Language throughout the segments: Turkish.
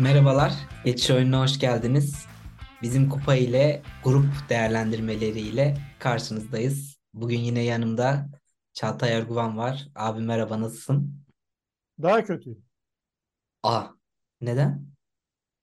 Merhabalar, Geçiş Oyununa hoş geldiniz. Bizim kupa ile grup değerlendirmeleriyle karşınızdayız. Bugün yine yanımda Çağatay Erguvan var. Abi merhaba, nasılsın? Daha kötü. A. Neden?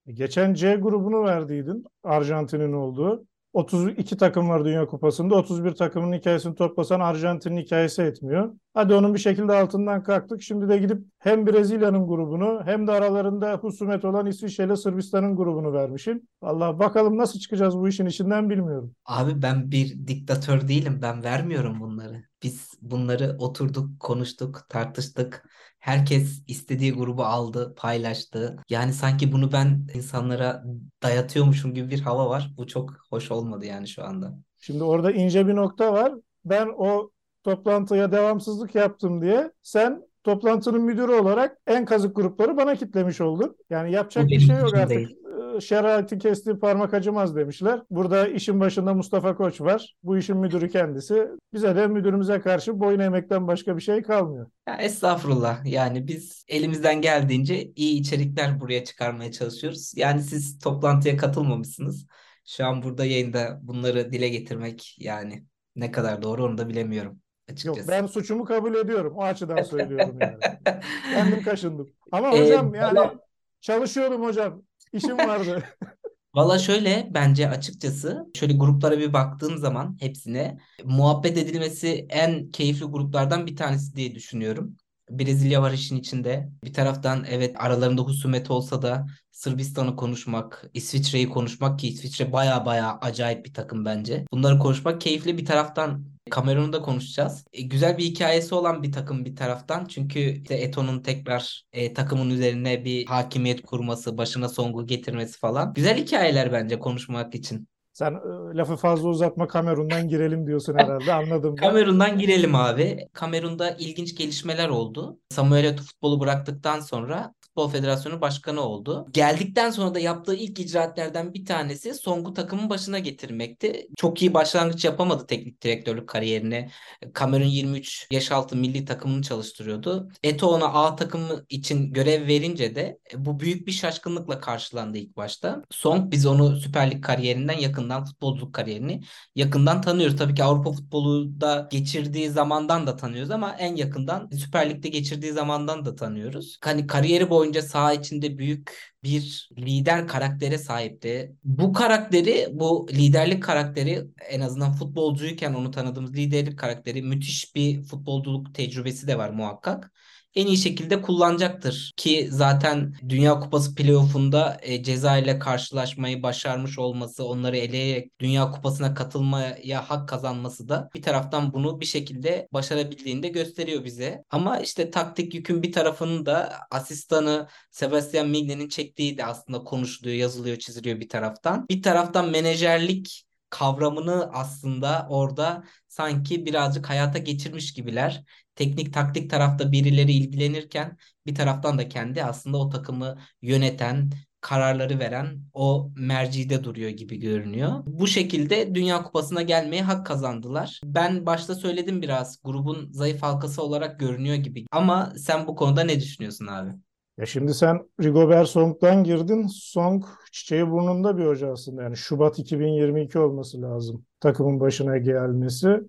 Geçen C grubunu verdiydin. Arjantin'in olduğu. 32 takım var Dünya Kupası'nda. 31 takımın hikayesini toplasan Arjantin'in hikayesi etmiyor. Hadi onun bir şekilde altından kalktık. Şimdi de gidip hem Brezilya'nın grubunu hem de aralarında husumet olan İsviçre ile Sırbistan'ın grubunu vermişim. Allah bakalım nasıl çıkacağız bu işin içinden bilmiyorum. Abi ben bir diktatör değilim. Ben vermiyorum bunları. Biz bunları oturduk, konuştuk, tartıştık. Herkes istediği grubu aldı, paylaştı. Yani sanki bunu ben insanlara dayatıyormuşum gibi bir hava var. Bu çok hoş olmadı yani şu anda. Şimdi orada ince bir nokta var. Ben o toplantıya devamsızlık yaptım diye sen toplantının müdürü olarak en kazık grupları bana kitlemiş oldun. Yani yapacak Bu bir şey yok artık. değil. Ee, Şerati kestiği parmak acımaz demişler. Burada işin başında Mustafa Koç var. Bu işin müdürü kendisi. Bize de müdürümüze karşı boyun eğmekten başka bir şey kalmıyor. Ya estağfurullah. Yani biz elimizden geldiğince iyi içerikler buraya çıkarmaya çalışıyoruz. Yani siz toplantıya katılmamışsınız. Şu an burada yayında bunları dile getirmek yani ne kadar doğru onu da bilemiyorum Yok açıkçası. ben suçumu kabul ediyorum. O açıdan söylüyorum yani. Kendim kaşındım. Ama Ee, hocam yani valla çalışıyordum hocam. İşim vardı. valla şöyle bence açıkçası şöyle gruplara bir baktığım zaman hepsine muhabbet edilmesi en keyifli gruplardan bir tanesi diye düşünüyorum. Brezilya var işin içinde. Bir taraftan evet aralarında husumet olsa da Sırbistan'ı konuşmak, İsviçre'yi konuşmak ki İsviçre baya baya acayip bir takım bence. Bunları konuşmak keyifli bir taraftan. Kamerun'u da konuşacağız. E, güzel bir hikayesi olan bir takım bir taraftan. Çünkü işte Eto'nun tekrar e, takımın üzerine bir hakimiyet kurması, başına Song'u getirmesi falan. Güzel hikayeler bence konuşmak için. Sen e, lafı fazla uzatma Kamerun'dan girelim diyorsun herhalde. Anladım. Kamerun'dan girelim abi. Kamerun'da ilginç gelişmeler oldu. Samuel Eto'o futbolu bıraktıktan sonra Futbol Federasyonu Başkanı oldu. Geldikten sonra da yaptığı ilk icraatlerden bir tanesi Song'u takımın başına getirmekti. Çok iyi başlangıç yapamadı teknik direktörlük kariyerine. Kamerun 23 yaş altı milli takımını çalıştırıyordu. Eto'o ona A takımı için görev verince de e, bu büyük bir şaşkınlıkla karşılandı ilk başta. Song biz onu Süper Lig kariyerinden yakından futbolculuk kariyerini yakından tanıyoruz. Tabii ki Avrupa futbolu da geçirdiği zamandan da tanıyoruz ama en yakından Süper Lig'de geçirdiği zamandan da tanıyoruz. Hani kariyeri boyunca saha içinde büyük bir lider karaktere sahipti. Bu karakteri, bu liderlik karakteri en azından futbolcuyken onu tanıdığımız liderlik karakteri müthiş bir futbolculuk tecrübesi de var muhakkak en iyi şekilde kullanacaktır. Ki zaten Dünya Kupası playoff'unda e, Ceza ile karşılaşmayı başarmış olması, onları eleyerek Dünya Kupası'na katılmaya hak kazanması da bir taraftan bunu bir şekilde başarabildiğini de gösteriyor bize. Ama işte taktik yükün bir tarafını da asistanı Sebastian Migne'nin çektiği de aslında konuşuluyor, yazılıyor, çiziliyor bir taraftan. Bir taraftan menajerlik kavramını aslında orada sanki birazcık hayata geçirmiş gibiler teknik taktik tarafta birileri ilgilenirken bir taraftan da kendi aslında o takımı yöneten, kararları veren o mercide duruyor gibi görünüyor. Bu şekilde Dünya Kupası'na gelmeye hak kazandılar. Ben başta söyledim biraz grubun zayıf halkası olarak görünüyor gibi. Ama sen bu konuda ne düşünüyorsun abi? Ya şimdi sen Rigobert Song'dan girdin. Song çiçeği burnunda bir hoca aslında. Yani Şubat 2022 olması lazım takımın başına gelmesi.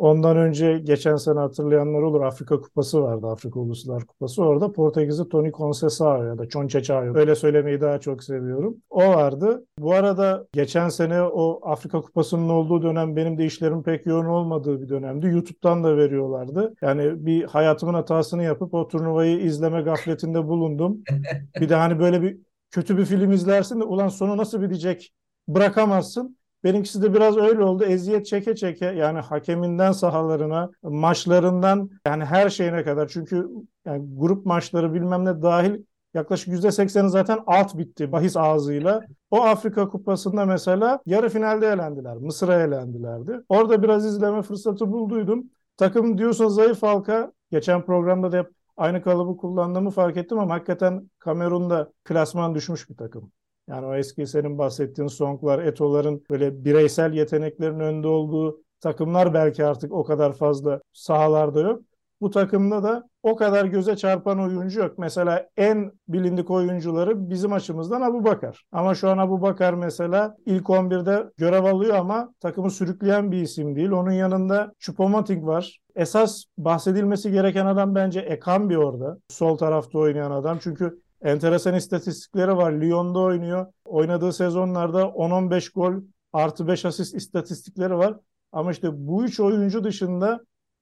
Ondan önce geçen sene hatırlayanlar olur Afrika Kupası vardı. Afrika Uluslar Kupası. Orada Portekizli Tony Conceição ya da Conceição öyle söylemeyi daha çok seviyorum. O vardı. Bu arada geçen sene o Afrika Kupası'nın olduğu dönem benim de işlerim pek yoğun olmadığı bir dönemdi. YouTube'dan da veriyorlardı. Yani bir hayatımın hatasını yapıp o turnuvayı izleme gafletinde bulundum. Bir de hani böyle bir kötü bir film izlersin de ulan sonu nasıl bitecek bırakamazsın. Benimkisi de biraz öyle oldu. Eziyet çeke çeke yani hakeminden sahalarına, maçlarından yani her şeyine kadar. Çünkü yani grup maçları bilmem ne dahil yaklaşık %80'i zaten alt bitti bahis ağzıyla. O Afrika Kupası'nda mesela yarı finalde elendiler. Mısır'a elendilerdi. Orada biraz izleme fırsatı bulduydum. Takım diyorsun zayıf halka. Geçen programda da hep aynı kalıbı kullandığımı fark ettim ama hakikaten Kamerun'da klasman düşmüş bir takım. Yani o eski senin bahsettiğin Song'lar, Eto'ların böyle bireysel yeteneklerin önde olduğu takımlar belki artık o kadar fazla sahalarda yok. Bu takımda da o kadar göze çarpan oyuncu yok. Mesela en bilindik oyuncuları bizim açımızdan Abu Bakar. Ama şu an Abu Bakar mesela ilk 11'de görev alıyor ama takımı sürükleyen bir isim değil. Onun yanında Choupo-Moting var. Esas bahsedilmesi gereken adam bence Ekambi orada. Sol tarafta oynayan adam. Çünkü enteresan istatistikleri var. Lyon'da oynuyor. Oynadığı sezonlarda 10-15 gol artı 5 asist istatistikleri var. Ama işte bu üç oyuncu dışında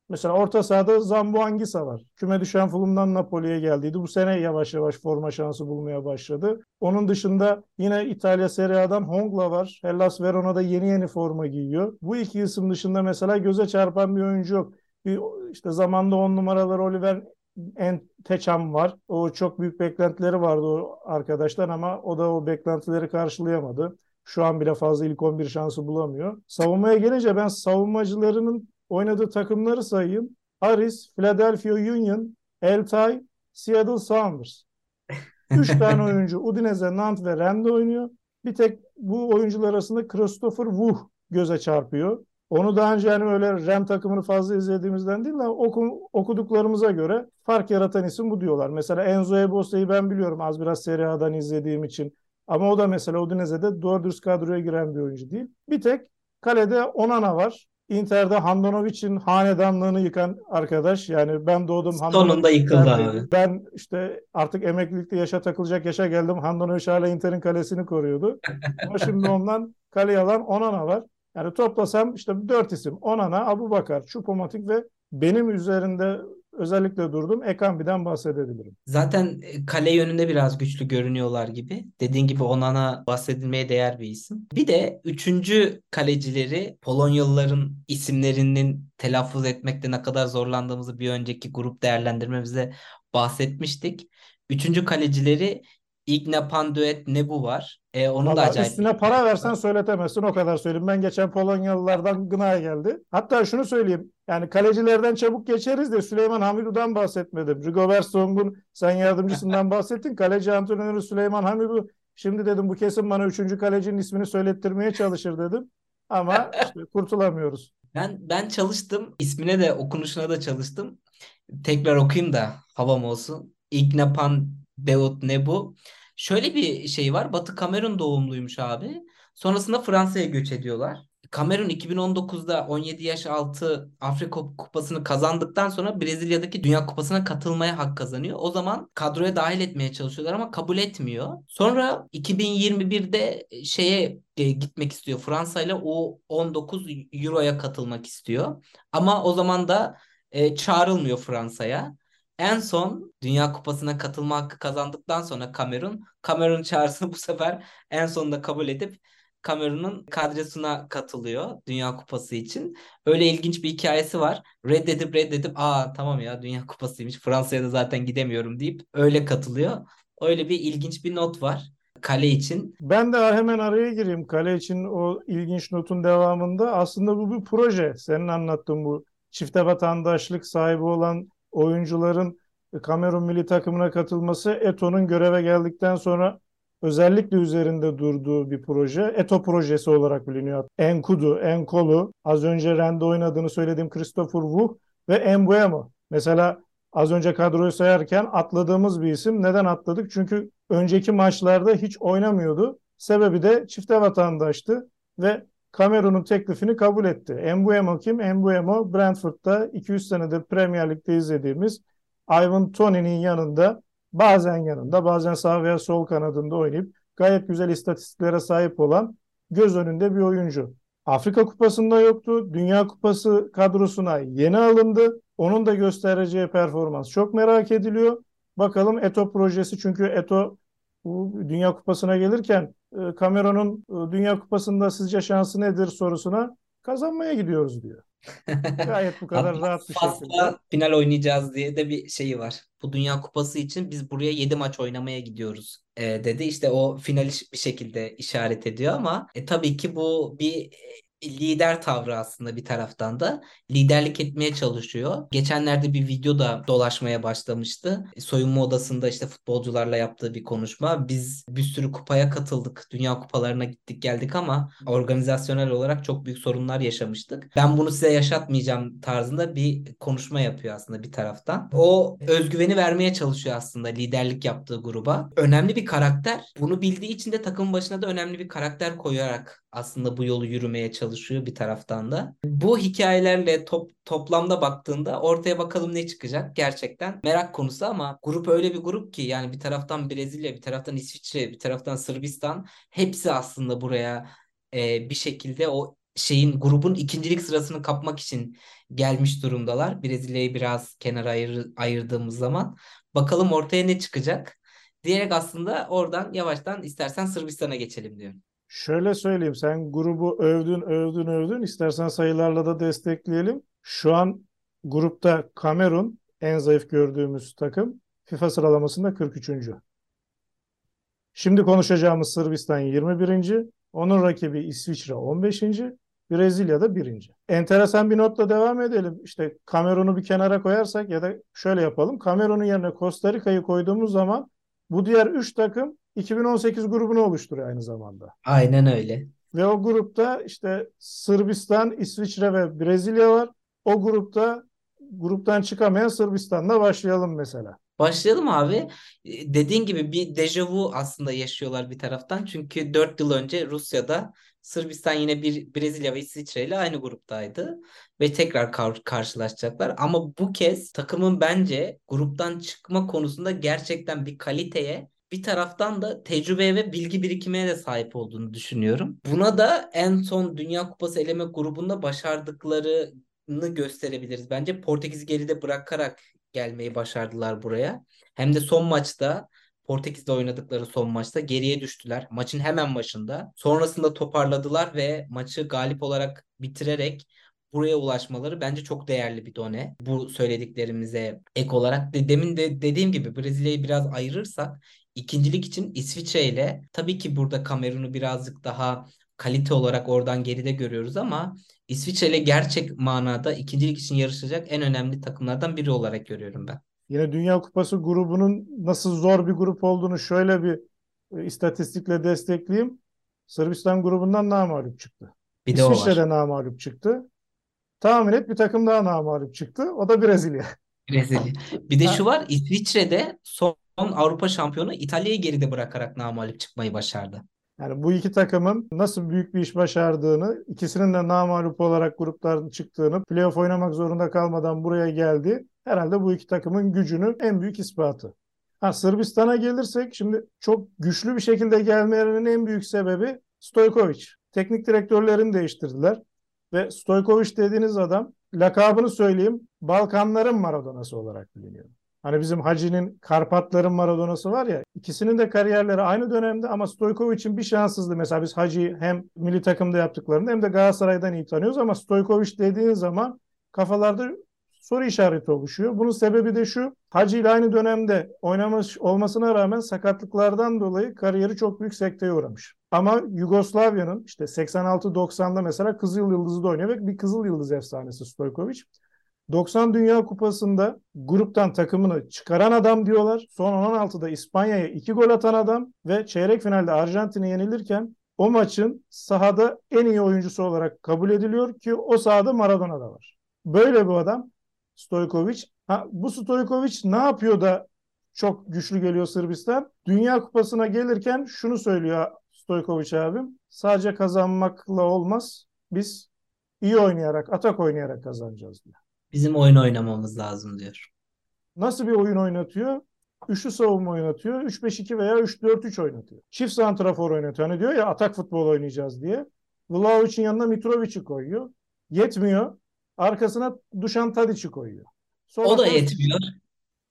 mesela orta sahada Zambo Angisa var. Küme düşen Fulham'dan Napoli'ye geldiydi. Bu sene yavaş yavaş forma şansı bulmaya başladı. Onun dışında yine İtalya Serie A'dan Hongla var. Hellas Verona'da yeni yeni forma giyiyor. Bu iki isim dışında mesela göze çarpan bir oyuncu yok. Bir, işte zamanda on numaralar Oliver Enteçam var. O çok büyük beklentileri vardı o arkadaşlar ama o da o beklentileri karşılayamadı. Şu an bile fazla ilk 11 şansı bulamıyor. Savunmaya gelince ben savunmacılarının oynadığı takımları sayayım. Aris, Philadelphia Union, Eltay, Seattle Sounders. Üç tane oyuncu Udinese, Nantes ve Rennes'de oynuyor. Bir tek bu oyuncular arasında Christopher Wuh göze çarpıyor. Onu daha önce yani öyle Rem takımını fazla izlediğimizden değil de oku, okuduklarımıza göre fark yaratan isim bu diyorlar. Mesela Enzo Ebose'yi ben biliyorum az biraz Serie A'dan izlediğim için. Ama o da mesela Udinese'de doğru dürüst kadroya giren bir oyuncu değil. Bir tek kalede Onana var. Inter'de Handanovic'in hanedanlığını yıkan arkadaş. Yani ben doğdum Sonunda yıkıldı abi. Ben işte artık emeklilikte yaşa takılacak yaşa geldim. Handanovic hala Inter'in kalesini koruyordu. Ama şimdi ondan kale alan Onana var. Yani toplasam işte dört isim. Onana, Abu Bakar, Çupomatik ve benim üzerinde özellikle durdum. Ekambi'den bahsedebilirim. Zaten e, kale yönünde biraz güçlü görünüyorlar gibi. Dediğin gibi Onana bahsedilmeye değer bir isim. Bir de üçüncü kalecileri Polonyalıların isimlerinin telaffuz etmekte ne kadar zorlandığımızı bir önceki grup değerlendirmemizde bahsetmiştik. Üçüncü kalecileri Igna Panduet ne bu var? E, onun da acayip. Üstüne para versen söyletemezsin o kadar söyleyeyim. Ben geçen Polonyalılardan gına geldi. Hatta şunu söyleyeyim. Yani kalecilerden çabuk geçeriz de Süleyman Hamidu'dan bahsetmedim. Rigobert Song'un sen yardımcısından bahsettin. Kaleci antrenörü Süleyman Hamidu. Şimdi dedim bu kesin bana üçüncü kalecinin ismini söylettirmeye çalışır dedim. Ama işte kurtulamıyoruz. Ben ben çalıştım. İsmine de okunuşuna da çalıştım. Tekrar okuyayım da havam olsun. Ignapan Beot ne bu? Şöyle bir şey var. Batı Kamerun doğumluymuş abi. Sonrasında Fransa'ya göç ediyorlar. Kamerun 2019'da 17 yaş altı Afrika Kupası'nı kazandıktan sonra Brezilya'daki Dünya Kupası'na katılmaya hak kazanıyor. O zaman kadroya dahil etmeye çalışıyorlar ama kabul etmiyor. Sonra 2021'de şeye e, gitmek istiyor. Fransa ile o 19 Euro'ya katılmak istiyor. Ama o zaman da e, çağrılmıyor Fransa'ya. En son Dünya Kupası'na katılma hakkı kazandıktan sonra Kamerun, Kamerun çağrısını bu sefer en sonunda kabul edip Kamerun'un kadrosuna katılıyor Dünya Kupası için. Öyle ilginç bir hikayesi var. Reddedip reddedip aa tamam ya Dünya Kupasıymış Fransa'ya da zaten gidemiyorum deyip öyle katılıyor. Öyle bir ilginç bir not var kale için. Ben de hemen araya gireyim. Kale için o ilginç notun devamında aslında bu bir proje. Senin anlattığın bu çifte vatandaşlık sahibi olan oyuncuların Kamerun milli takımına katılması Eto'nun göreve geldikten sonra özellikle üzerinde durduğu bir proje. Eto projesi olarak biliniyor. Enkudu, Enkolu, az önce Rende oynadığını söylediğim Christopher Wu ve Embuemo. Mesela az önce kadroyu sayarken atladığımız bir isim. Neden atladık? Çünkü önceki maçlarda hiç oynamıyordu. Sebebi de çifte vatandaştı ve Kamerun'un teklifini kabul etti. Embuemo kim? Embuemo Brentford'da 200 senedir Premier Lig'de izlediğimiz Ivan Toney'nin yanında bazen yanında bazen sağ veya sol kanadında oynayıp gayet güzel istatistiklere sahip olan göz önünde bir oyuncu. Afrika Kupası'nda yoktu. Dünya Kupası kadrosuna yeni alındı. Onun da göstereceği performans çok merak ediliyor. Bakalım Eto projesi çünkü Eto bu Dünya Kupası'na gelirken Cameron'un e, Dünya Kupası'nda sizce şansı nedir sorusuna kazanmaya gidiyoruz diyor. Gayet bu kadar rahat bir şekilde. final oynayacağız diye de bir şeyi var. Bu Dünya Kupası için biz buraya 7 maç oynamaya gidiyoruz e, dedi. İşte o finali bir şekilde işaret ediyor ama e, tabii ki bu bir lider tavrı aslında bir taraftan da liderlik etmeye çalışıyor. Geçenlerde bir video da dolaşmaya başlamıştı. Soyunma odasında işte futbolcularla yaptığı bir konuşma. Biz bir sürü kupaya katıldık. Dünya kupalarına gittik geldik ama organizasyonel olarak çok büyük sorunlar yaşamıştık. Ben bunu size yaşatmayacağım tarzında bir konuşma yapıyor aslında bir taraftan. O özgüveni vermeye çalışıyor aslında liderlik yaptığı gruba. Önemli bir karakter. Bunu bildiği için de takımın başına da önemli bir karakter koyarak aslında bu yolu yürümeye çalışıyor bir taraftan da. Bu hikayelerle top, toplamda baktığında ortaya bakalım ne çıkacak gerçekten merak konusu ama grup öyle bir grup ki yani bir taraftan Brezilya, bir taraftan İsviçre, bir taraftan Sırbistan hepsi aslında buraya e, bir şekilde o şeyin grubun ikincilik sırasını kapmak için gelmiş durumdalar. Brezilya'yı biraz kenara ayır, ayırdığımız zaman bakalım ortaya ne çıkacak diyerek aslında oradan yavaştan istersen Sırbistan'a geçelim diyorum. Şöyle söyleyeyim sen grubu övdün övdün övdün istersen sayılarla da destekleyelim. Şu an grupta Kamerun en zayıf gördüğümüz takım FIFA sıralamasında 43. Şimdi konuşacağımız Sırbistan 21. Onun rakibi İsviçre 15. Brezilya da 1. Enteresan bir notla devam edelim. İşte Kamerun'u bir kenara koyarsak ya da şöyle yapalım. Kamerun'un yerine Costa Rica'yı koyduğumuz zaman bu diğer 3 takım 2018 grubunu oluşturuyor aynı zamanda. Aynen öyle. Ve o grupta işte Sırbistan, İsviçre ve Brezilya var. O grupta gruptan çıkamayan Sırbistan'la başlayalım mesela. Başlayalım abi. E, dediğin gibi bir dejavu aslında yaşıyorlar bir taraftan. Çünkü 4 yıl önce Rusya'da Sırbistan yine bir Brezilya ve İsviçre ile aynı gruptaydı. Ve tekrar kar karşılaşacaklar. Ama bu kez takımın bence gruptan çıkma konusunda gerçekten bir kaliteye bir taraftan da tecrübe ve bilgi birikimine de sahip olduğunu düşünüyorum. Buna da en son Dünya Kupası eleme grubunda başardıklarını gösterebiliriz. Bence Portekiz'i geride bırakarak gelmeyi başardılar buraya. Hem de son maçta Portekiz'de oynadıkları son maçta geriye düştüler. Maçın hemen başında. Sonrasında toparladılar ve maçı galip olarak bitirerek buraya ulaşmaları bence çok değerli bir done. Bu söylediklerimize ek olarak de, demin de dediğim gibi Brezilya'yı biraz ayırırsak ikincilik için İsviçre ile tabii ki burada Kamerun'u birazcık daha kalite olarak oradan geride görüyoruz ama İsviçre ile gerçek manada ikincilik için yarışacak en önemli takımlardan biri olarak görüyorum ben. Yine Dünya Kupası grubunun nasıl zor bir grup olduğunu şöyle bir e, istatistikle destekleyeyim. Sırbistan grubundan namalup çıktı. Bir de İsviçre o var. de namalup çıktı. Tahmin et bir takım daha namalup çıktı. O da Brezilya. Brezilya. Bir de şu var İsviçre'de son Avrupa şampiyonu İtalya'yı geride bırakarak namağlup çıkmayı başardı. Yani bu iki takımın nasıl büyük bir iş başardığını, ikisinin de namalup olarak gruplardan çıktığını, playoff oynamak zorunda kalmadan buraya geldi. Herhalde bu iki takımın gücünün en büyük ispatı. Ha, Sırbistan'a gelirsek şimdi çok güçlü bir şekilde gelmelerinin en büyük sebebi Stojkovic. Teknik direktörlerini değiştirdiler ve Stojkovic dediğiniz adam lakabını söyleyeyim Balkanların Maradonası olarak biliniyor. Hani bizim Hacı'nin Karpatların Maradona'sı var ya ikisinin de kariyerleri aynı dönemde ama Stojkovic'in bir şanssızlığı. Mesela biz Hacı'yı hem milli takımda yaptıklarında hem de Galatasaray'dan iyi tanıyoruz ama Stojkovic dediğin zaman kafalarda soru işareti oluşuyor. Bunun sebebi de şu. Hacı ile aynı dönemde oynamış olmasına rağmen sakatlıklardan dolayı kariyeri çok büyük sekteye uğramış. Ama Yugoslavya'nın işte 86-90'da mesela Kızıl Yıldız'da oynuyor ve bir Kızıl Yıldız efsanesi Stojkovic. 90 Dünya Kupası'nda gruptan takımını çıkaran adam diyorlar. Son 16'da İspanya'ya 2 gol atan adam ve çeyrek finalde Arjantin'e yenilirken o maçın sahada en iyi oyuncusu olarak kabul ediliyor ki o sahada Maradona da var. Böyle bir adam Stojkovic. Ha, bu Stojkovic ne yapıyor da çok güçlü geliyor Sırbistan? Dünya Kupası'na gelirken şunu söylüyor Stojkovic abim. Sadece kazanmakla olmaz. Biz iyi oynayarak, atak oynayarak kazanacağız diyor. Bizim oyun oynamamız lazım diyor. Nasıl bir oyun oynatıyor? Üçlü savunma oynatıyor. 3-5-2 veya 3-4-3 oynatıyor. Çift santrafor oynatıyor. Hani diyor ya atak futbol oynayacağız diye. Vlahovic'in yanına Mitrovic'i koyuyor. Yetmiyor. Arkasına Dušan Tadic'i koyuyor. Sola O da Kostić- yetmiyor.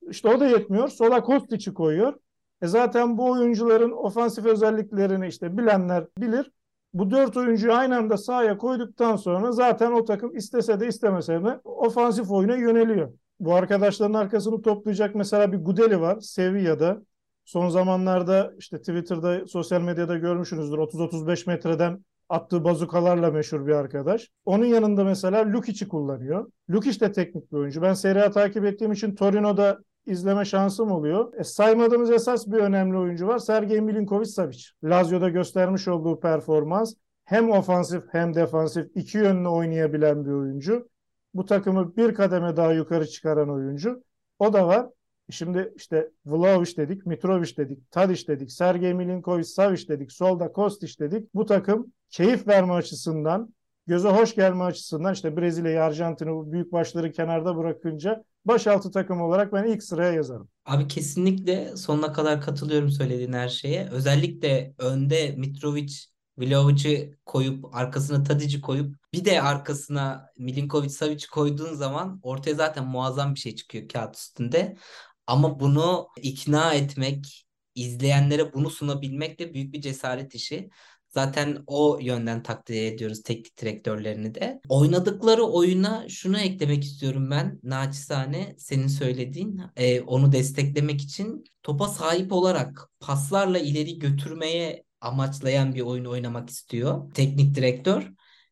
İşte o da yetmiyor. Sola Kostic'i koyuyor. E zaten bu oyuncuların ofansif özelliklerini işte bilenler bilir. Bu dört oyuncuyu aynı anda sahaya koyduktan sonra zaten o takım istese de istemese de ofansif oyuna yöneliyor. Bu arkadaşların arkasını toplayacak mesela bir Gudeli var Sevilla'da. Son zamanlarda işte Twitter'da, sosyal medyada görmüşsünüzdür. 30-35 metreden attığı bazukalarla meşhur bir arkadaş. Onun yanında mesela Lukic'i kullanıyor. Lukic de teknik bir oyuncu. Ben Serie A takip ettiğim için Torino'da izleme şansım oluyor. E, saymadığımız esas bir önemli oyuncu var. Sergej Milinkovic-Savic. Lazio'da göstermiş olduğu performans hem ofansif hem defansif iki yönlü oynayabilen bir oyuncu. Bu takımı bir kademe daha yukarı çıkaran oyuncu. O da var. Şimdi işte Vlahovic dedik, Mitrovic dedik, Tadic dedik, Sergej Milinkovic, Savic dedik, solda Kostic dedik. Bu takım keyif verme açısından, göze hoş gelme açısından işte Brezilya'yı, Arjantin'i bu büyük başları kenarda bırakınca baş altı takım olarak ben ilk sıraya yazarım. Abi kesinlikle sonuna kadar katılıyorum söylediğin her şeye. Özellikle önde Mitrovic Vlahovic'i koyup arkasına Tadic'i koyup bir de arkasına Milinkovic Savic koyduğun zaman ortaya zaten muazzam bir şey çıkıyor kağıt üstünde. Ama bunu ikna etmek, izleyenlere bunu sunabilmek de büyük bir cesaret işi. Zaten o yönden takdir ediyoruz teknik direktörlerini de. Oynadıkları oyuna şunu eklemek istiyorum ben naçizane senin söylediğin e, onu desteklemek için topa sahip olarak paslarla ileri götürmeye amaçlayan bir oyun oynamak istiyor teknik direktör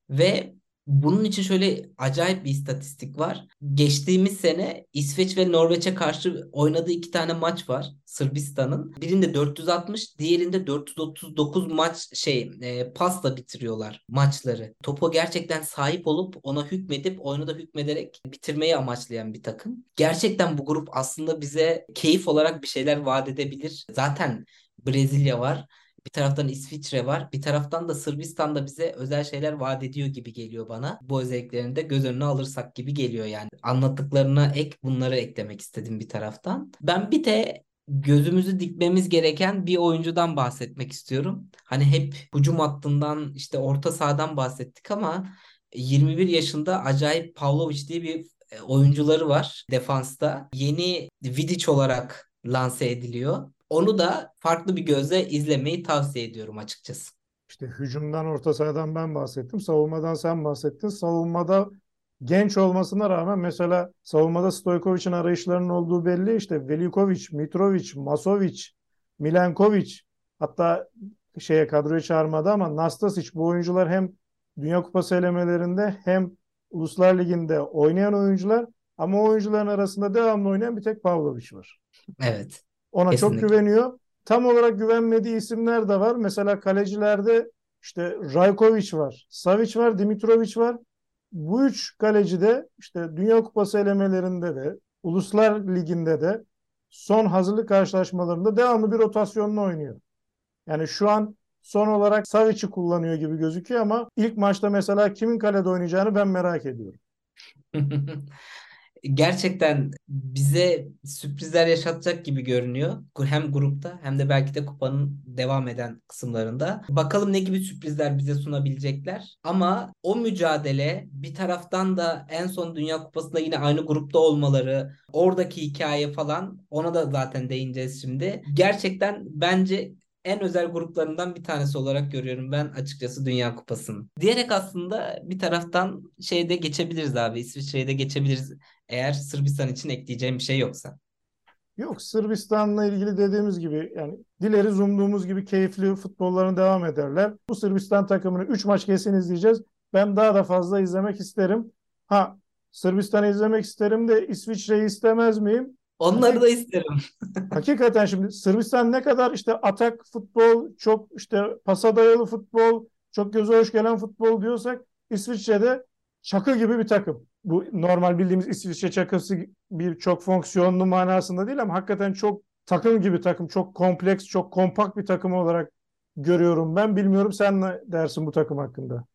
ve bunun için şöyle acayip bir istatistik var. Geçtiğimiz sene İsveç ve Norveç'e karşı oynadığı iki tane maç var Sırbistan'ın. Birinde 460, diğerinde 439 maç şey e, pasla bitiriyorlar maçları. Topa gerçekten sahip olup ona hükmedip oyunu da hükmederek bitirmeyi amaçlayan bir takım. Gerçekten bu grup aslında bize keyif olarak bir şeyler vaat edebilir. Zaten Brezilya var. Bir taraftan İsviçre var. Bir taraftan da Sırbistan da bize özel şeyler vaat ediyor gibi geliyor bana. Bu özelliklerini de göz önüne alırsak gibi geliyor yani. Anlattıklarına ek bunları eklemek istedim bir taraftan. Ben bir de gözümüzü dikmemiz gereken bir oyuncudan bahsetmek istiyorum. Hani hep hücum hattından işte orta sahadan bahsettik ama 21 yaşında acayip Pavlovic diye bir e, oyuncuları var defansta. Yeni Vidic olarak lanse ediliyor. Onu da farklı bir gözle izlemeyi tavsiye ediyorum açıkçası. İşte hücumdan orta sahadan ben bahsettim. Savunmadan sen bahsettin. Savunmada genç olmasına rağmen mesela savunmada Stojkovic'in arayışlarının olduğu belli. İşte Velikovic, Mitrovic, Masovic, Milenkovic hatta şeye kadroya çağırmadı ama Nastasic bu oyuncular hem Dünya Kupası elemelerinde hem Uluslar Ligi'nde oynayan oyuncular ama oyuncuların arasında devamlı oynayan bir tek Pavlovic var. Evet. Ona Kesinlikle. çok güveniyor. Tam olarak güvenmediği isimler de var. Mesela kalecilerde işte Rajkovic var, Savic var, Dimitrovic var. Bu üç kaleci de işte Dünya Kupası elemelerinde de, Uluslar Ligi'nde de son hazırlık karşılaşmalarında devamlı bir rotasyonla oynuyor. Yani şu an son olarak Savic'i kullanıyor gibi gözüküyor ama ilk maçta mesela kimin kalede oynayacağını ben merak ediyorum. gerçekten bize sürprizler yaşatacak gibi görünüyor. Hem grupta hem de belki de kupanın devam eden kısımlarında. Bakalım ne gibi sürprizler bize sunabilecekler. Ama o mücadele bir taraftan da en son Dünya Kupası'nda yine aynı grupta olmaları, oradaki hikaye falan ona da zaten değineceğiz şimdi. Gerçekten bence en özel gruplarından bir tanesi olarak görüyorum ben açıkçası Dünya Kupası'nı. Diyerek aslında bir taraftan şeyde geçebiliriz abi. İsviçre'ye de geçebiliriz. Eğer Sırbistan için ekleyeceğim bir şey yoksa. Yok Sırbistan'la ilgili dediğimiz gibi yani dileriz umduğumuz gibi keyifli futbollarını devam ederler. Bu Sırbistan takımını 3 maç kesin izleyeceğiz. Ben daha da fazla izlemek isterim. Ha Sırbistan'ı izlemek isterim de İsviçre'yi istemez miyim? Onları da isterim. Hakikaten şimdi Sırbistan ne kadar işte atak futbol, çok işte pasa dayalı futbol, çok göze hoş gelen futbol diyorsak İsviçre'de çakı gibi bir takım. Bu normal bildiğimiz İsviçre çakısı bir çok fonksiyonlu manasında değil ama hakikaten çok takım gibi takım, çok kompleks, çok kompakt bir takım olarak görüyorum ben. Bilmiyorum sen ne dersin bu takım hakkında?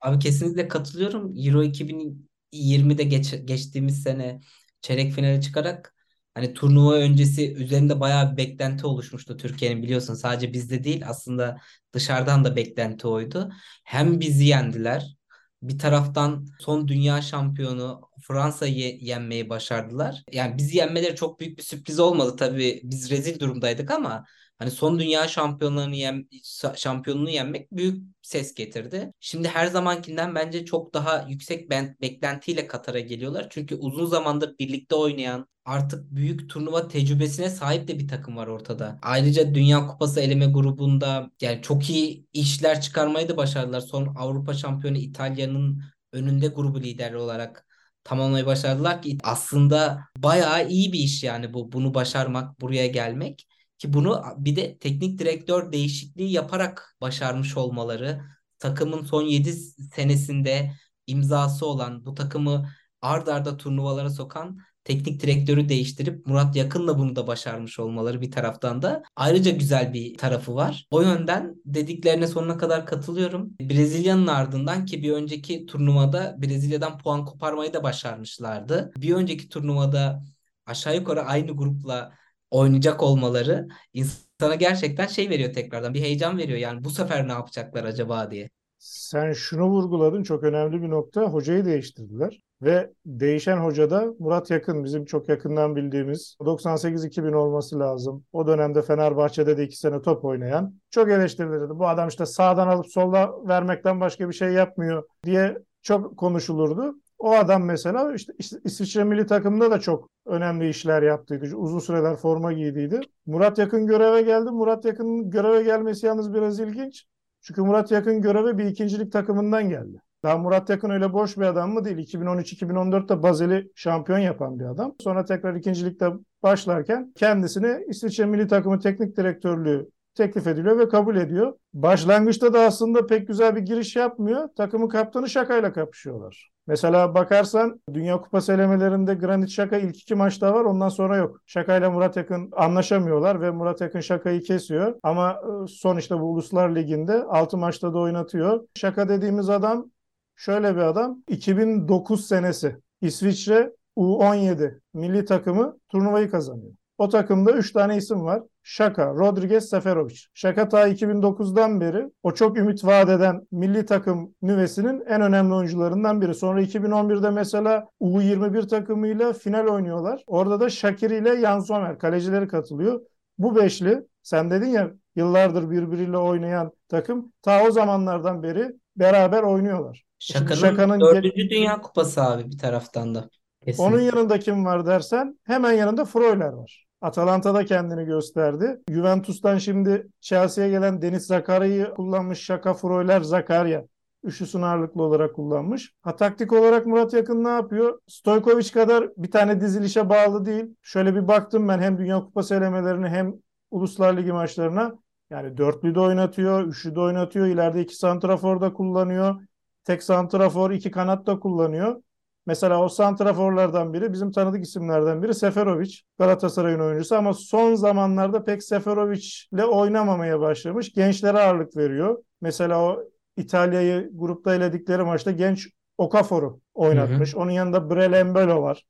Abi kesinlikle katılıyorum. Euro 2020'de geç, geçtiğimiz sene çeyrek finale çıkarak hani turnuva öncesi üzerinde bayağı bir beklenti oluşmuştu Türkiye'nin biliyorsun. Sadece bizde değil aslında dışarıdan da beklenti oydu. Hem bizi yendiler bir taraftan son dünya şampiyonu Fransa'yı yenmeyi başardılar. Yani bizi yenmeleri çok büyük bir sürpriz olmadı tabii. Biz rezil durumdaydık ama hani son dünya şampiyonlarını yen, şampiyonluğunu yenmek büyük ses getirdi. Şimdi her zamankinden bence çok daha yüksek beklentiyle Katar'a geliyorlar. Çünkü uzun zamandır birlikte oynayan, artık büyük turnuva tecrübesine sahip de bir takım var ortada. Ayrıca Dünya Kupası eleme grubunda yani çok iyi işler çıkarmayı da başardılar. Son Avrupa şampiyonu İtalya'nın önünde grubu lideri olarak tamamlamayı başardılar ki aslında bayağı iyi bir iş yani bu bunu başarmak, buraya gelmek ki bunu bir de teknik direktör değişikliği yaparak başarmış olmaları takımın son 7 senesinde imzası olan bu takımı ard arda turnuvalara sokan teknik direktörü değiştirip Murat Yakın'la bunu da başarmış olmaları bir taraftan da ayrıca güzel bir tarafı var. O yönden dediklerine sonuna kadar katılıyorum. Brezilya'nın ardından ki bir önceki turnuvada Brezilya'dan puan koparmayı da başarmışlardı. Bir önceki turnuvada aşağı yukarı aynı grupla oynayacak olmaları insana gerçekten şey veriyor tekrardan bir heyecan veriyor yani bu sefer ne yapacaklar acaba diye. Sen şunu vurguladın çok önemli bir nokta. Hocayı değiştirdiler. Ve değişen hoca da Murat Yakın bizim çok yakından bildiğimiz 98-2000 olması lazım. O dönemde Fenerbahçe'de de iki sene top oynayan çok eleştirilirdi. Bu adam işte sağdan alıp solda vermekten başka bir şey yapmıyor diye çok konuşulurdu. O adam mesela işte İsviçre milli takımında da çok önemli işler yaptıydı. Uzun süreler forma giydiydi. Murat Yakın göreve geldi. Murat Yakın'ın göreve gelmesi yalnız biraz ilginç. Çünkü Murat Yakın göreve bir ikincilik takımından geldi. Daha Murat Yakın öyle boş bir adam mı değil. 2013-2014'te Bazel'i şampiyon yapan bir adam. Sonra tekrar ikincilikte başlarken kendisine İsviçre milli takımı teknik direktörlüğü teklif ediliyor ve kabul ediyor. Başlangıçta da aslında pek güzel bir giriş yapmıyor. Takımın kaptanı Şaka'yla kapışıyorlar. Mesela bakarsan Dünya Kupası elemelerinde Granit Şaka ilk iki maçta var ondan sonra yok. Şaka ile Murat Yakın anlaşamıyorlar ve Murat Yakın Şaka'yı kesiyor. Ama e, son işte bu Uluslar Ligi'nde 6 maçta da oynatıyor. Şaka dediğimiz adam şöyle bir adam. 2009 senesi İsviçre U17 milli takımı turnuvayı kazanıyor. O takımda 3 tane isim var. Şaka, Rodriguez, Seferovic. Şaka ta 2009'dan beri o çok ümit vaat eden milli takım nüvesinin en önemli oyuncularından biri. Sonra 2011'de mesela U21 takımıyla final oynuyorlar. Orada da Şakir ile Jan Sommer kalecileri katılıyor. Bu beşli sen dedin ya yıllardır birbiriyle oynayan takım ta o zamanlardan beri beraber oynuyorlar. Şaka'nın, Şaka'nın dördüncü Dünya Kupası abi bir taraftan da. Kesinlikle. Onun yanında kim var dersen hemen yanında Freuler var. Atalanta'da kendini gösterdi. Juventus'tan şimdi Chelsea'ye gelen Deniz Zakaria'yı kullanmış Şaka Freuler Zakaria. Üçlüsünü ağırlıklı olarak kullanmış. Ha taktik olarak Murat Yakın ne yapıyor? Stojkovic kadar bir tane dizilişe bağlı değil. Şöyle bir baktım ben hem Dünya Kupası elemelerine hem Uluslar Ligi maçlarına. Yani dörtlü de oynatıyor, üçlü de oynatıyor. İleride iki santrafor da kullanıyor. Tek santrafor, iki kanat da kullanıyor. Mesela o santraforlardan biri bizim tanıdık isimlerden biri Seferovic. Galatasaray'ın oyuncusu ama son zamanlarda pek Seferovic'le oynamamaya başlamış. Gençlere ağırlık veriyor. Mesela o İtalya'yı grupta eledikleri maçta genç Okafor'u oynatmış. Hı hı. Onun yanında Brelembelo var.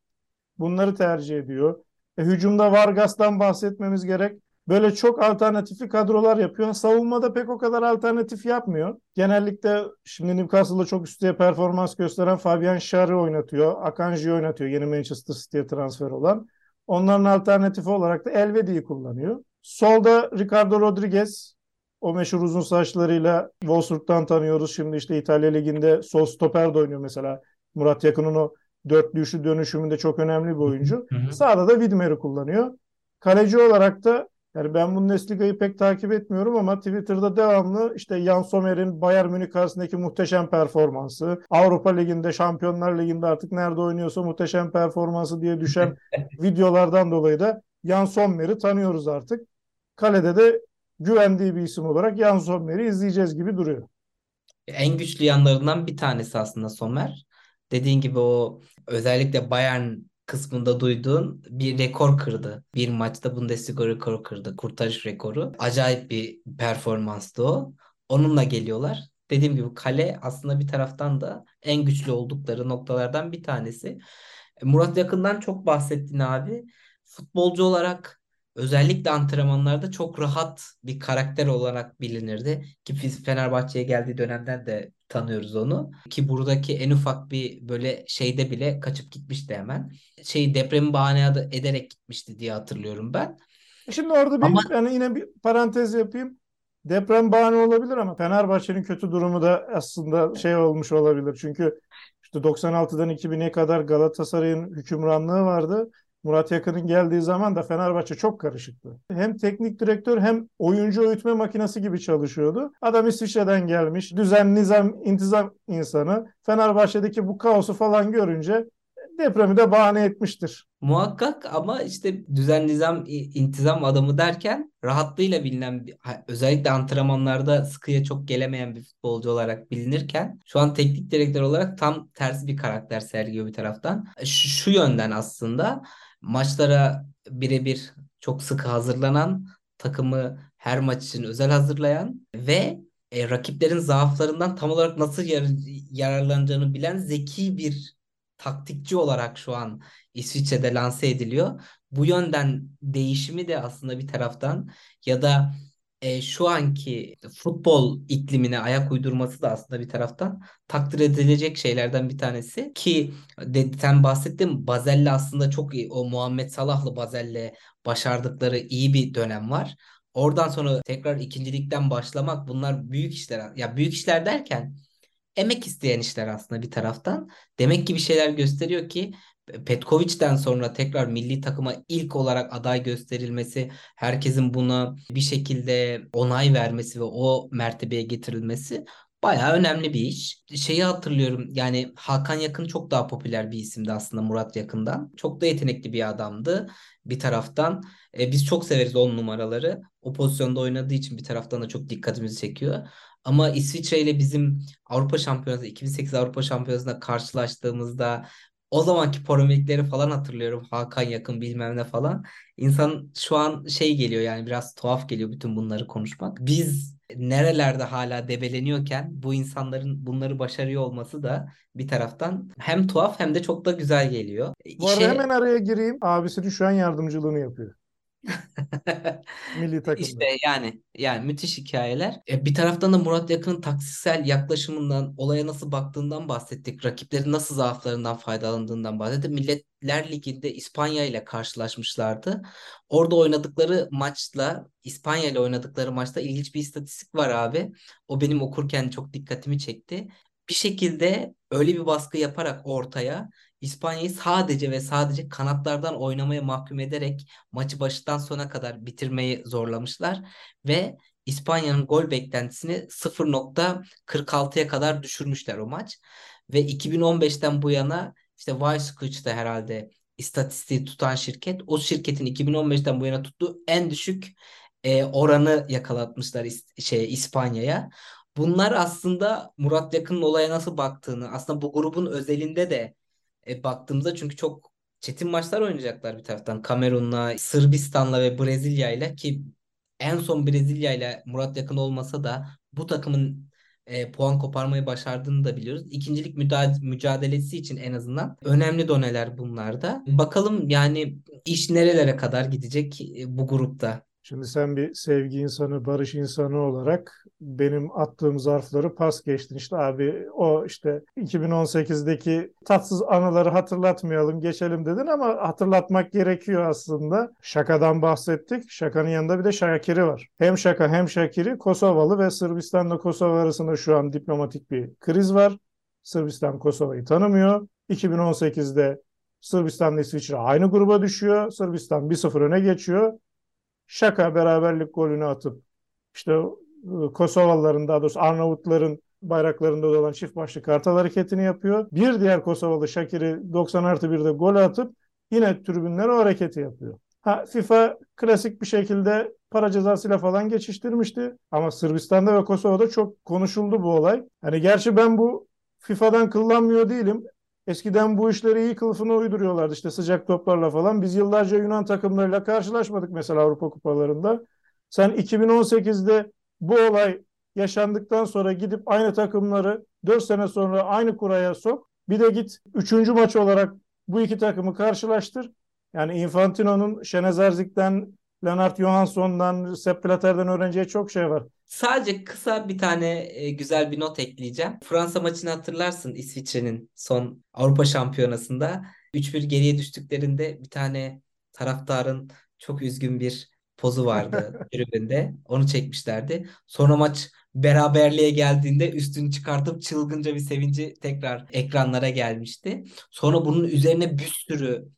Bunları tercih ediyor. E, hücumda Vargas'tan bahsetmemiz gerek böyle çok alternatifli kadrolar yapıyor. Savunmada pek o kadar alternatif yapmıyor. Genellikle şimdi Newcastle'da çok üstüye performans gösteren Fabian Schär'i oynatıyor. Akanji oynatıyor yeni Manchester City'ye transfer olan. Onların alternatifi olarak da Elvedi'yi kullanıyor. Solda Ricardo Rodriguez o meşhur uzun saçlarıyla Wolfsburg'dan tanıyoruz. Şimdi işte İtalya Ligi'nde sol stoper de oynuyor mesela. Murat Yakın'ın o dörtlü üçlü dönüşümünde çok önemli bir oyuncu. Hı hı. Sağda da Widmer'i kullanıyor. Kaleci olarak da yani ben Bundesliga'yı pek takip etmiyorum ama Twitter'da devamlı işte Jan Sommer'in Bayern Münih karşısındaki muhteşem performansı, Avrupa Ligi'nde, Şampiyonlar Ligi'nde artık nerede oynuyorsa muhteşem performansı diye düşen videolardan dolayı da Jan Sommer'i tanıyoruz artık. Kalede de güvendiği bir isim olarak Jan Sommer'i izleyeceğiz gibi duruyor. En güçlü yanlarından bir tanesi aslında Sommer. Dediğin gibi o özellikle Bayern kısmında duyduğun bir rekor kırdı. Bir maçta Bundesliga rekoru kırdı. Kurtarış rekoru. Acayip bir performanstı o. Onunla geliyorlar. Dediğim gibi kale aslında bir taraftan da en güçlü oldukları noktalardan bir tanesi. Murat Yakın'dan çok bahsettin abi. Futbolcu olarak özellikle antrenmanlarda çok rahat bir karakter olarak bilinirdi. Ki Fenerbahçe'ye geldiği dönemden de tanıyoruz onu. Ki buradaki en ufak bir böyle şeyde bile kaçıp gitmişti hemen. Şey depremi bahane ederek gitmişti diye hatırlıyorum ben. Şimdi orada bir Ama... yani yine bir parantez yapayım. Deprem bahane olabilir ama Fenerbahçe'nin kötü durumu da aslında şey olmuş olabilir. Çünkü işte 96'dan 2000'e kadar Galatasaray'ın hükümranlığı vardı. Murat Yakın'ın geldiği zaman da Fenerbahçe çok karışıktı. Hem teknik direktör hem oyuncu öğütme makinesi gibi çalışıyordu. Adam İsviçre'den gelmiş, düzen, nizam, intizam insanı. Fenerbahçe'deki bu kaosu falan görünce depremi de bahane etmiştir. Muhakkak ama işte düzen nizam intizam adamı derken rahatlığıyla bilinen özellikle antrenmanlarda sıkıya çok gelemeyen bir futbolcu olarak bilinirken şu an teknik direktör olarak tam tersi bir karakter sergiliyor bir taraftan. Şu, şu yönden aslında maçlara birebir çok sıkı hazırlanan takımı her maç için özel hazırlayan ve e, rakiplerin zaaflarından tam olarak nasıl yar yararlanacağını bilen zeki bir taktikçi olarak şu an İsviçre'de lanse ediliyor. Bu yönden değişimi de aslında bir taraftan ya da e, şu anki futbol iklimine ayak uydurması da aslında bir taraftan takdir edilecek şeylerden bir tanesi ki de, sen bahsettin Bazel'le aslında çok iyi o Muhammed Salah'lı Bazel'le başardıkları iyi bir dönem var. Oradan sonra tekrar ikincilikten başlamak bunlar büyük işler. Ya büyük işler derken emek isteyen işler aslında bir taraftan. Demek ki bir şeyler gösteriyor ki Petkovic'den sonra tekrar milli takıma ilk olarak aday gösterilmesi, herkesin buna bir şekilde onay vermesi ve o mertebeye getirilmesi bayağı önemli bir iş. Şeyi hatırlıyorum yani Hakan Yakın çok daha popüler bir isimdi aslında Murat Yakın'dan. Çok da yetenekli bir adamdı bir taraftan. E, biz çok severiz on numaraları. O pozisyonda oynadığı için bir taraftan da çok dikkatimizi çekiyor. Ama İsviçre ile bizim Avrupa Şampiyonası 2008 Avrupa Şampiyonası'nda karşılaştığımızda o zamanki polemikleri falan hatırlıyorum. Hakan yakın bilmem ne falan. İnsan şu an şey geliyor yani biraz tuhaf geliyor bütün bunları konuşmak. Biz nerelerde hala debeleniyorken bu insanların bunları başarıyor olması da bir taraftan hem tuhaf hem de çok da güzel geliyor. Bu arada hemen araya gireyim. Abisinin şu an yardımcılığını yapıyor. Milli takımda. İşte yani yani müthiş hikayeler. E, bir taraftan da Murat Yakın'ın taktiksel yaklaşımından, olaya nasıl baktığından bahsettik. Rakiplerin nasıl zaaflarından faydalandığından bahsettik. Milletler Ligi'nde İspanya ile karşılaşmışlardı. Orada oynadıkları maçla İspanya ile oynadıkları maçta ilginç bir istatistik var abi. O benim okurken çok dikkatimi çekti. Bir şekilde öyle bir baskı yaparak ortaya İspanya'yı sadece ve sadece kanatlardan oynamaya mahkum ederek maçı baştan sona kadar bitirmeyi zorlamışlar ve İspanya'nın gol beklentisini 0.46'ya kadar düşürmüşler o maç. Ve 2015'ten bu yana işte Weisskuch'ta herhalde istatistiği tutan şirket o şirketin 2015'ten bu yana tuttuğu en düşük e, oranı yakalatmışlar şey İspanya'ya. Bunlar aslında Murat Yakın'ın olaya nasıl baktığını aslında bu grubun özelinde de e, baktığımızda çünkü çok çetin maçlar oynayacaklar bir taraftan. Kamerun'la, Sırbistan'la ve Brezilya'yla ki en son Brezilya'yla Murat Yakın olmasa da bu takımın e, puan koparmayı başardığını da biliyoruz. İkincilik mücadelesi için en azından önemli doneler bunlarda. Bakalım yani iş nerelere kadar gidecek e, bu grupta. Şimdi sen bir sevgi insanı, barış insanı olarak benim attığım zarfları pas geçtin. İşte abi o işte 2018'deki tatsız anıları hatırlatmayalım, geçelim dedin ama hatırlatmak gerekiyor aslında. Şakadan bahsettik. Şakanın yanında bir de Şakir'i var. Hem Şaka hem Şakir'i Kosovalı ve Sırbistan'la Kosova arasında şu an diplomatik bir kriz var. Sırbistan Kosova'yı tanımıyor. 2018'de Sırbistan'la İsviçre aynı gruba düşüyor. Sırbistan 1-0 öne geçiyor. Şaka beraberlik golünü atıp işte e, Kosovalıların daha doğrusu Arnavutların bayraklarında olan çift başlı kartal hareketini yapıyor. Bir diğer Kosovalı Şakir'i 90 artı 1'de gol atıp yine tribünlere o hareketi yapıyor. Ha, FIFA klasik bir şekilde para cezasıyla falan geçiştirmişti. Ama Sırbistan'da ve Kosova'da çok konuşuldu bu olay. Hani gerçi ben bu FIFA'dan kullanmıyor değilim. Eskiden bu işleri iyi kılıfına uyduruyorlardı işte sıcak toplarla falan. Biz yıllarca Yunan takımlarıyla karşılaşmadık mesela Avrupa kupalarında. Sen 2018'de bu olay yaşandıktan sonra gidip aynı takımları 4 sene sonra aynı kuraya sok. Bir de git 3. maç olarak bu iki takımı karşılaştır. Yani Infantino'nun Şenezerzik'ten Lennart Johansson'dan, Sepp Blatter'den öğreneceği çok şey var. Sadece kısa bir tane e, güzel bir not ekleyeceğim. Fransa maçını hatırlarsın İsviçre'nin son Avrupa Şampiyonası'nda 3-1 geriye düştüklerinde bir tane taraftarın çok üzgün bir pozu vardı tribünde. Onu çekmişlerdi. Sonra maç beraberliğe geldiğinde üstünü çıkartıp çılgınca bir sevinci tekrar ekranlara gelmişti. Sonra bunun üzerine bir sürü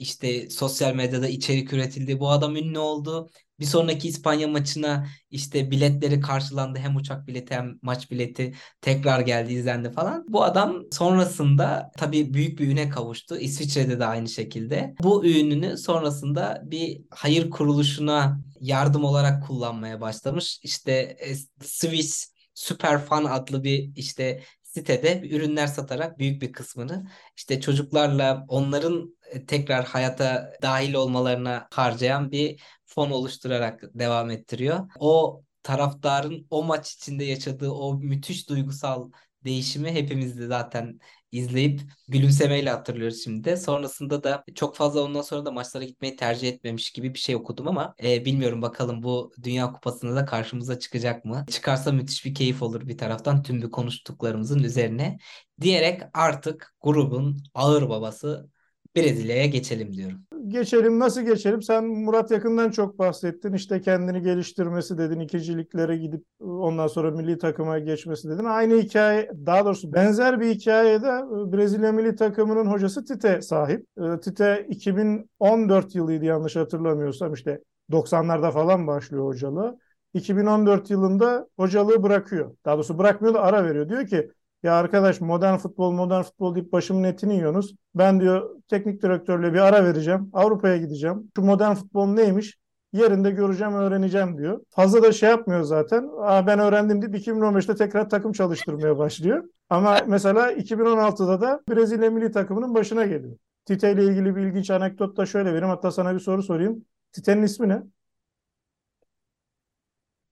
işte sosyal medyada içerik üretildi. Bu adam ünlü oldu. Bir sonraki İspanya maçına işte biletleri karşılandı. Hem uçak bileti hem maç bileti tekrar geldi izlendi falan. Bu adam sonrasında tabii büyük bir üne kavuştu. İsviçre'de de aynı şekilde. Bu ününü sonrasında bir hayır kuruluşuna yardım olarak kullanmaya başlamış. İşte e, Swiss Super Fan adlı bir işte sitede ürünler satarak büyük bir kısmını işte çocuklarla onların tekrar hayata dahil olmalarına harcayan bir fon oluşturarak devam ettiriyor. O taraftarın o maç içinde yaşadığı o müthiş duygusal değişimi hepimiz de zaten izleyip gülümsemeyle hatırlıyoruz şimdi. Sonrasında da çok fazla ondan sonra da maçlara gitmeyi tercih etmemiş gibi bir şey okudum ama e, bilmiyorum bakalım bu Dünya Kupası'nda da karşımıza çıkacak mı? Çıkarsa müthiş bir keyif olur bir taraftan tüm bir konuştuklarımızın üzerine diyerek artık grubun ağır babası Brezilya'ya geçelim diyorum. Geçelim nasıl geçelim? Sen Murat Yakın'dan çok bahsettin. İşte kendini geliştirmesi dedin. ikiciliklere gidip ondan sonra milli takıma geçmesi dedin. Aynı hikaye daha doğrusu benzer bir hikayede e, Brezilya milli takımının hocası Tite sahip. E, Tite 2014 yılıydı yanlış hatırlamıyorsam işte 90'larda falan başlıyor hocalığı. 2014 yılında hocalığı bırakıyor. Daha doğrusu bırakmıyor da ara veriyor. Diyor ki ya arkadaş modern futbol modern futbol deyip başımın etini yiyorsunuz. Ben diyor teknik direktörle bir ara vereceğim. Avrupa'ya gideceğim. Şu modern futbol neymiş? Yerinde göreceğim, öğreneceğim diyor. Fazla da şey yapmıyor zaten. Aa, ben öğrendim deyip 2015'te tekrar takım çalıştırmaya başlıyor. Ama mesela 2016'da da Brezilya milli takımının başına geliyor. Tite ile ilgili bir ilginç anekdot da şöyle vereyim. Hatta sana bir soru sorayım. Tite'nin ismi ne?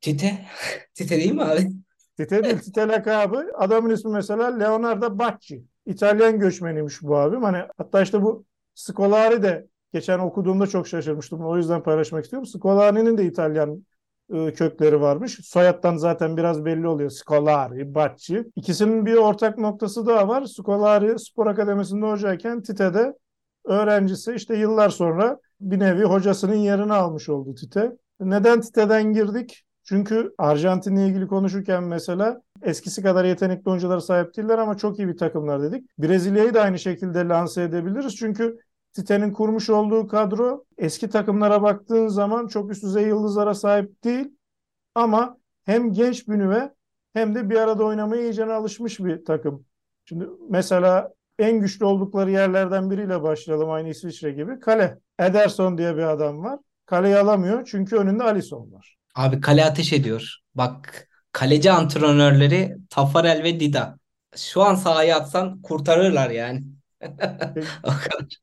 Tite? Tite değil mi abi? Değil, Tite lakabı. Adamın ismi mesela Leonardo Bacci. İtalyan göçmeniymiş bu abim. Hani hatta işte bu Scolari de geçen okuduğumda çok şaşırmıştım. O yüzden paylaşmak istiyorum. Scolari'nin de İtalyan e, kökleri varmış. Soyattan zaten biraz belli oluyor. Scolari, Bacci. İkisinin bir ortak noktası daha var. Scolari spor akademisinde hocayken Tite'de öğrencisi işte yıllar sonra bir nevi hocasının yerini almış oldu Tite. Neden Tite'den girdik? Çünkü Arjantin'le ilgili konuşurken mesela eskisi kadar yetenekli oyunculara sahip değiller ama çok iyi bir takımlar dedik. Brezilya'yı da aynı şekilde lanse edebiliriz. Çünkü Tite'nin kurmuş olduğu kadro eski takımlara baktığın zaman çok üst düzey yıldızlara sahip değil. Ama hem genç bir hem de bir arada oynamaya iyicene alışmış bir takım. Şimdi mesela en güçlü oldukları yerlerden biriyle başlayalım aynı İsviçre gibi. Kale. Ederson diye bir adam var. Kaleyi alamıyor çünkü önünde Alisson var. Abi kale ateş ediyor. Bak kaleci antrenörleri Tafarel ve Dida. Şu an sahaya atsan kurtarırlar yani. o kadar.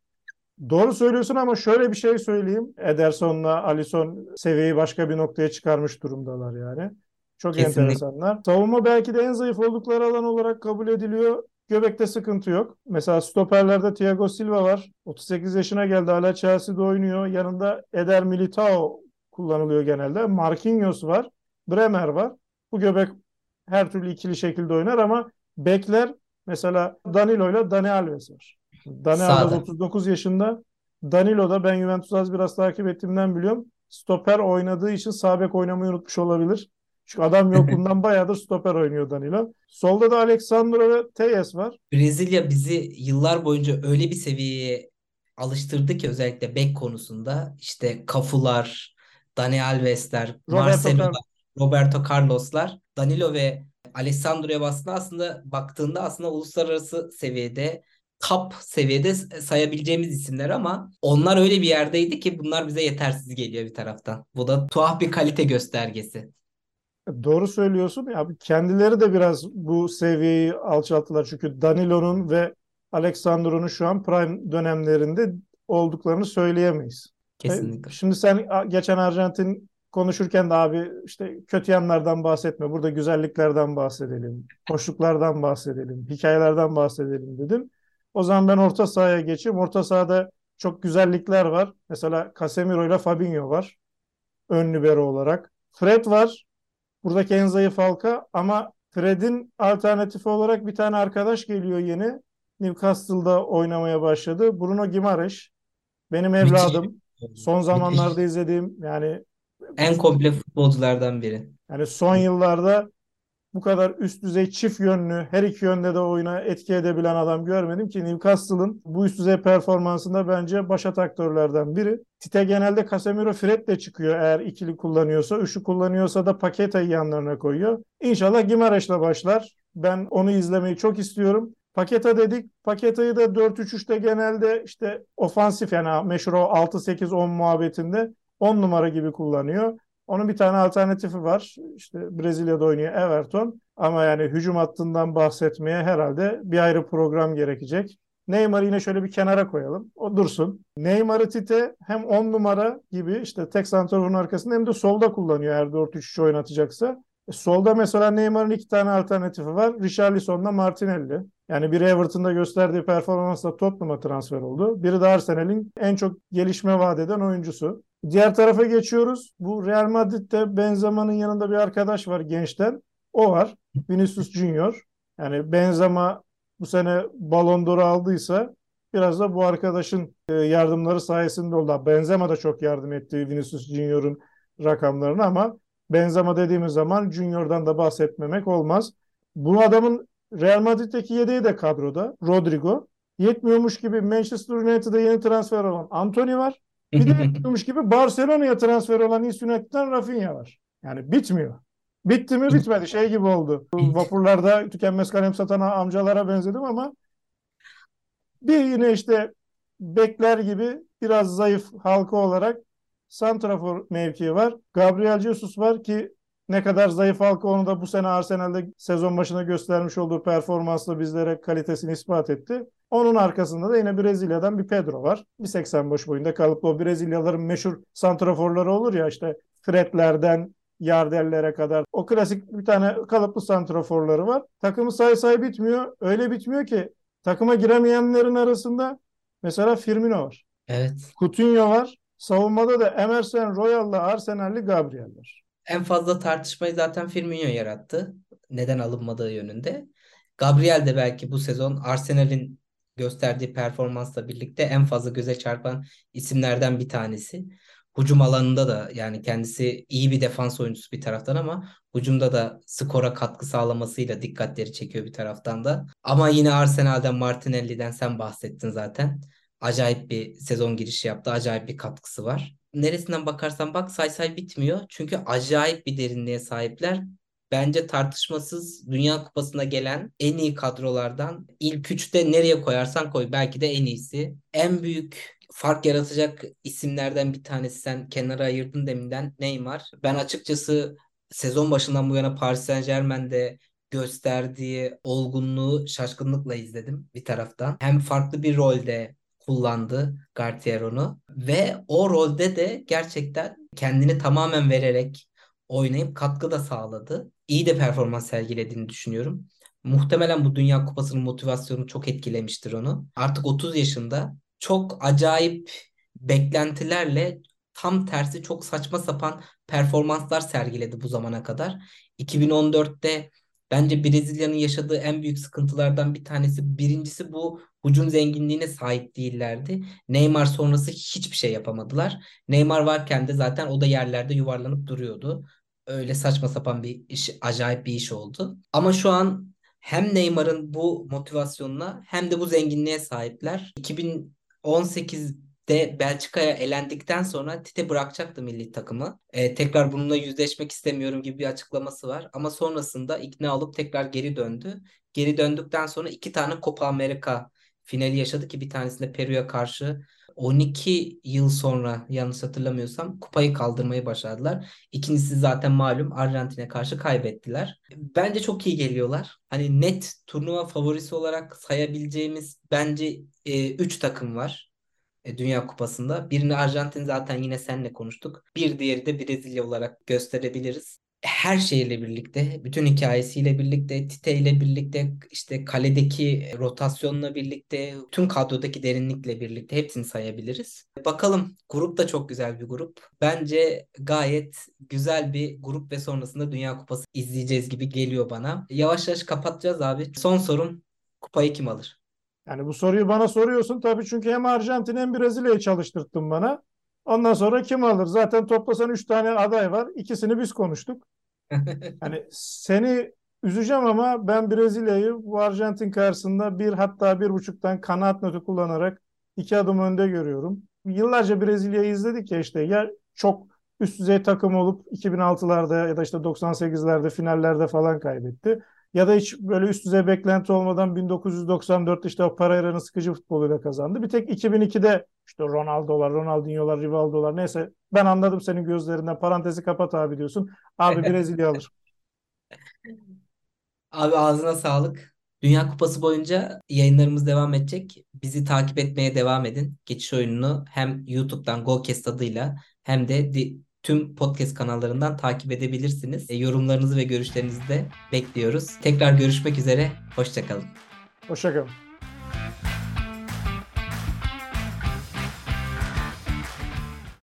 Doğru söylüyorsun ama şöyle bir şey söyleyeyim. Ederson'la Alisson seviyeyi başka bir noktaya çıkarmış durumdalar yani. Çok Kesinlikle. enteresanlar. Savunma belki de en zayıf oldukları alan olarak kabul ediliyor. Göbekte sıkıntı yok. Mesela stoperlerde Thiago Silva var. 38 yaşına geldi. Hala Chelsea'de oynuyor. Yanında Eder Militao kullanılıyor genelde. Marquinhos var. Bremer var. Bu göbek her türlü ikili şekilde oynar ama bekler mesela Danilo ile Dani Alves var. Dani Alves 39 yaşında. Danilo da ben Juventus'u az biraz takip ettiğimden biliyorum. Stoper oynadığı için sağ bek oynamayı unutmuş olabilir. Çünkü adam yok bundan bayağıdır stoper oynuyor Danilo. Solda da Alexandro ve Teyes var. Brezilya bizi yıllar boyunca öyle bir seviyeye alıştırdı ki özellikle bek konusunda işte Kafular, Dani Alves'ler, Marcelo'lar, Roberto Carlos'lar, Danilo ve Alessandro'ya aslında aslında baktığında aslında uluslararası seviyede top seviyede sayabileceğimiz isimler ama onlar öyle bir yerdeydi ki bunlar bize yetersiz geliyor bir taraftan. Bu da tuhaf bir kalite göstergesi. Doğru söylüyorsun. Ya kendileri de biraz bu seviyeyi alçalttılar. Çünkü Danilo'nun ve Alexandro'nun şu an prime dönemlerinde olduklarını söyleyemeyiz. Kesinlikle. Şimdi sen geçen Arjantin konuşurken de abi işte kötü yanlardan bahsetme. Burada güzelliklerden bahsedelim. Hoşluklardan bahsedelim. Hikayelerden bahsedelim dedim. O zaman ben orta sahaya geçeyim. Orta sahada çok güzellikler var. Mesela Casemiro ile Fabinho var. ön libero olarak. Fred var. Buradaki en zayıf halka ama Fred'in alternatifi olarak bir tane arkadaş geliyor yeni. Newcastle'da oynamaya başladı. Bruno Gimareş. Benim evladım. Son zamanlarda izlediğim yani en komple futbolculardan biri. Yani son yıllarda bu kadar üst düzey çift yönlü her iki yönde de oyuna etki edebilen adam görmedim ki Newcastle'ın bu üst düzey performansında bence başat aktörlerden biri. Tite genelde Casemiro Fred de çıkıyor eğer ikili kullanıyorsa. Üçlü kullanıyorsa da Paketa'yı yanlarına koyuyor. İnşallah Gimareş'le başlar. Ben onu izlemeyi çok istiyorum. Paketa dedik. Paketayı da 4-3-3'te genelde işte ofansif yani meşhur o 6-8-10 muhabbetinde 10 numara gibi kullanıyor. Onun bir tane alternatifi var. İşte Brezilya'da oynuyor Everton. Ama yani hücum hattından bahsetmeye herhalde bir ayrı program gerekecek. Neymar'ı yine şöyle bir kenara koyalım. O dursun. Neymar'ı Tite hem 10 numara gibi işte tek santraforun arkasında hem de solda kullanıyor eğer 4-3-3 oynatacaksa. E, solda mesela Neymar'ın iki tane alternatifi var. Richarlison'la Martinelli. Yani biri Everton'da gösterdiği performansla Tottenham'a transfer oldu. Biri de Arsenal'in en çok gelişme vaat eden oyuncusu. Diğer tarafa geçiyoruz. Bu Real Madrid'de Benzema'nın yanında bir arkadaş var gençten. O var. Vinicius Junior. Yani Benzema bu sene Ballon d'Or aldıysa biraz da bu arkadaşın e, yardımları sayesinde oldu. Benzema da çok yardım etti Vinicius Junior'un rakamlarını ama Benzema dediğimiz zaman Junior'dan da bahsetmemek olmaz. Bu adamın Real Madrid'deki yedeği de kadroda. Rodrigo. Yetmiyormuş gibi Manchester United'a yeni transfer olan Anthony var. Bir de yetmiyormuş gibi Barcelona'ya transfer olan East United'dan Rafinha var. Yani bitmiyor. Bitti mi bitmedi. Şey gibi oldu. Vapurlarda tükenmez kalem satan amcalara benzedim ama bir yine işte bekler gibi biraz zayıf halka olarak santrafor mevkii var. Gabriel Jesus var ki ne kadar zayıf halka onu da bu sene Arsenal'de sezon başında göstermiş olduğu performansla bizlere kalitesini ispat etti. Onun arkasında da yine Brezilya'dan bir Pedro var. 1.85 boyunda kalıp o Brezilyaların meşhur santraforları olur ya işte Fredlerden Yardel'lere kadar. O klasik bir tane kalıplı santraforları var. Takımı say say bitmiyor. Öyle bitmiyor ki takıma giremeyenlerin arasında mesela Firmino var. Evet. Coutinho var. Savunmada da Emerson Royal'la Arsenal'li Gabriel var. En fazla tartışmayı zaten Firmino yarattı. Neden alınmadığı yönünde. Gabriel de belki bu sezon Arsenal'in gösterdiği performansla birlikte en fazla göze çarpan isimlerden bir tanesi. Hucum alanında da yani kendisi iyi bir defans oyuncusu bir taraftan ama hucumda da skora katkı sağlamasıyla dikkatleri çekiyor bir taraftan da. Ama yine Arsenal'den Martinelli'den sen bahsettin zaten. Acayip bir sezon girişi yaptı. Acayip bir katkısı var. Neresinden bakarsan bak say say bitmiyor. Çünkü acayip bir derinliğe sahipler bence tartışmasız Dünya Kupası'na gelen en iyi kadrolardan ilk üçte nereye koyarsan koy belki de en iyisi. En büyük fark yaratacak isimlerden bir tanesi sen kenara ayırdın deminden Neymar. Ben açıkçası sezon başından bu yana Paris Saint-Germain'de gösterdiği olgunluğu şaşkınlıkla izledim bir taraftan. Hem farklı bir rolde kullandı Gartier onu ve o rolde de gerçekten kendini tamamen vererek oynayıp katkı da sağladı. İyi de performans sergilediğini düşünüyorum. Muhtemelen bu Dünya Kupası'nın motivasyonu çok etkilemiştir onu. Artık 30 yaşında çok acayip beklentilerle tam tersi çok saçma sapan performanslar sergiledi bu zamana kadar. 2014'te bence Brezilya'nın yaşadığı en büyük sıkıntılardan bir tanesi birincisi bu hücum zenginliğine sahip değillerdi. Neymar sonrası hiçbir şey yapamadılar. Neymar varken de zaten o da yerlerde yuvarlanıp duruyordu. Öyle saçma sapan bir iş, acayip bir iş oldu. Ama şu an hem Neymar'ın bu motivasyonuna hem de bu zenginliğe sahipler. 2018'de Belçika'ya elendikten sonra Tite bırakacaktı milli takımı. Ee, tekrar bununla yüzleşmek istemiyorum gibi bir açıklaması var. Ama sonrasında ikna olup tekrar geri döndü. Geri döndükten sonra iki tane Copa America finali yaşadı ki bir tanesinde Peru'ya karşı 12 yıl sonra yanlış hatırlamıyorsam kupayı kaldırmayı başardılar. İkincisi zaten malum Arjantin'e karşı kaybettiler. Bence çok iyi geliyorlar. Hani net turnuva favorisi olarak sayabileceğimiz bence 3 e, takım var. E, Dünya Kupası'nda. Birini Arjantin zaten yine seninle konuştuk. Bir diğeri de Brezilya olarak gösterebiliriz. her şeyle birlikte, bütün hikayesiyle birlikte, Tite ile birlikte, işte kaledeki rotasyonla birlikte, tüm kadrodaki derinlikle birlikte hepsini sayabiliriz. Bakalım grup da çok güzel bir grup. Bence gayet güzel bir grup ve sonrasında Dünya Kupası izleyeceğiz gibi geliyor bana. Yavaş yavaş kapatacağız abi. Son sorum kupayı kim alır? Yani bu soruyu bana soruyorsun tabii çünkü hem Arjantin hem Brezilya'yı çalıştırttın bana. Ondan sonra kim alır? Zaten toplasan 3 tane aday var. İkisini biz konuştuk. Hani seni üzeceğim ama ben Brezilya'yı bu Arjantin karşısında bir hatta bir buçuktan kanaat notu kullanarak iki adım önde görüyorum. Yıllarca Brezilya'yı izledik ya işte ya çok üst düzey takım olup 2006'larda ya da işte 98'lerde finallerde falan kaybetti. Ya da hiç böyle üst düzey beklenti olmadan 1994'te işte o Pereira'nın sıkıcı futboluyla kazandı. Bir tek 2002'de işte Ronaldo'lar, Ronaldinho'lar, Rivaldo'lar neyse ben anladım senin gözlerinden parantezi kapat abi diyorsun. Abi Brezilya alır. Abi ağzına sağlık. Dünya Kupası boyunca yayınlarımız devam edecek. Bizi takip etmeye devam edin. Geçiş oyununu hem YouTube'dan Golcast adıyla hem de di- tüm podcast kanallarından takip edebilirsiniz. E, yorumlarınızı ve görüşlerinizi de bekliyoruz. Tekrar görüşmek üzere. Hoşçakalın. Hoşçakalın.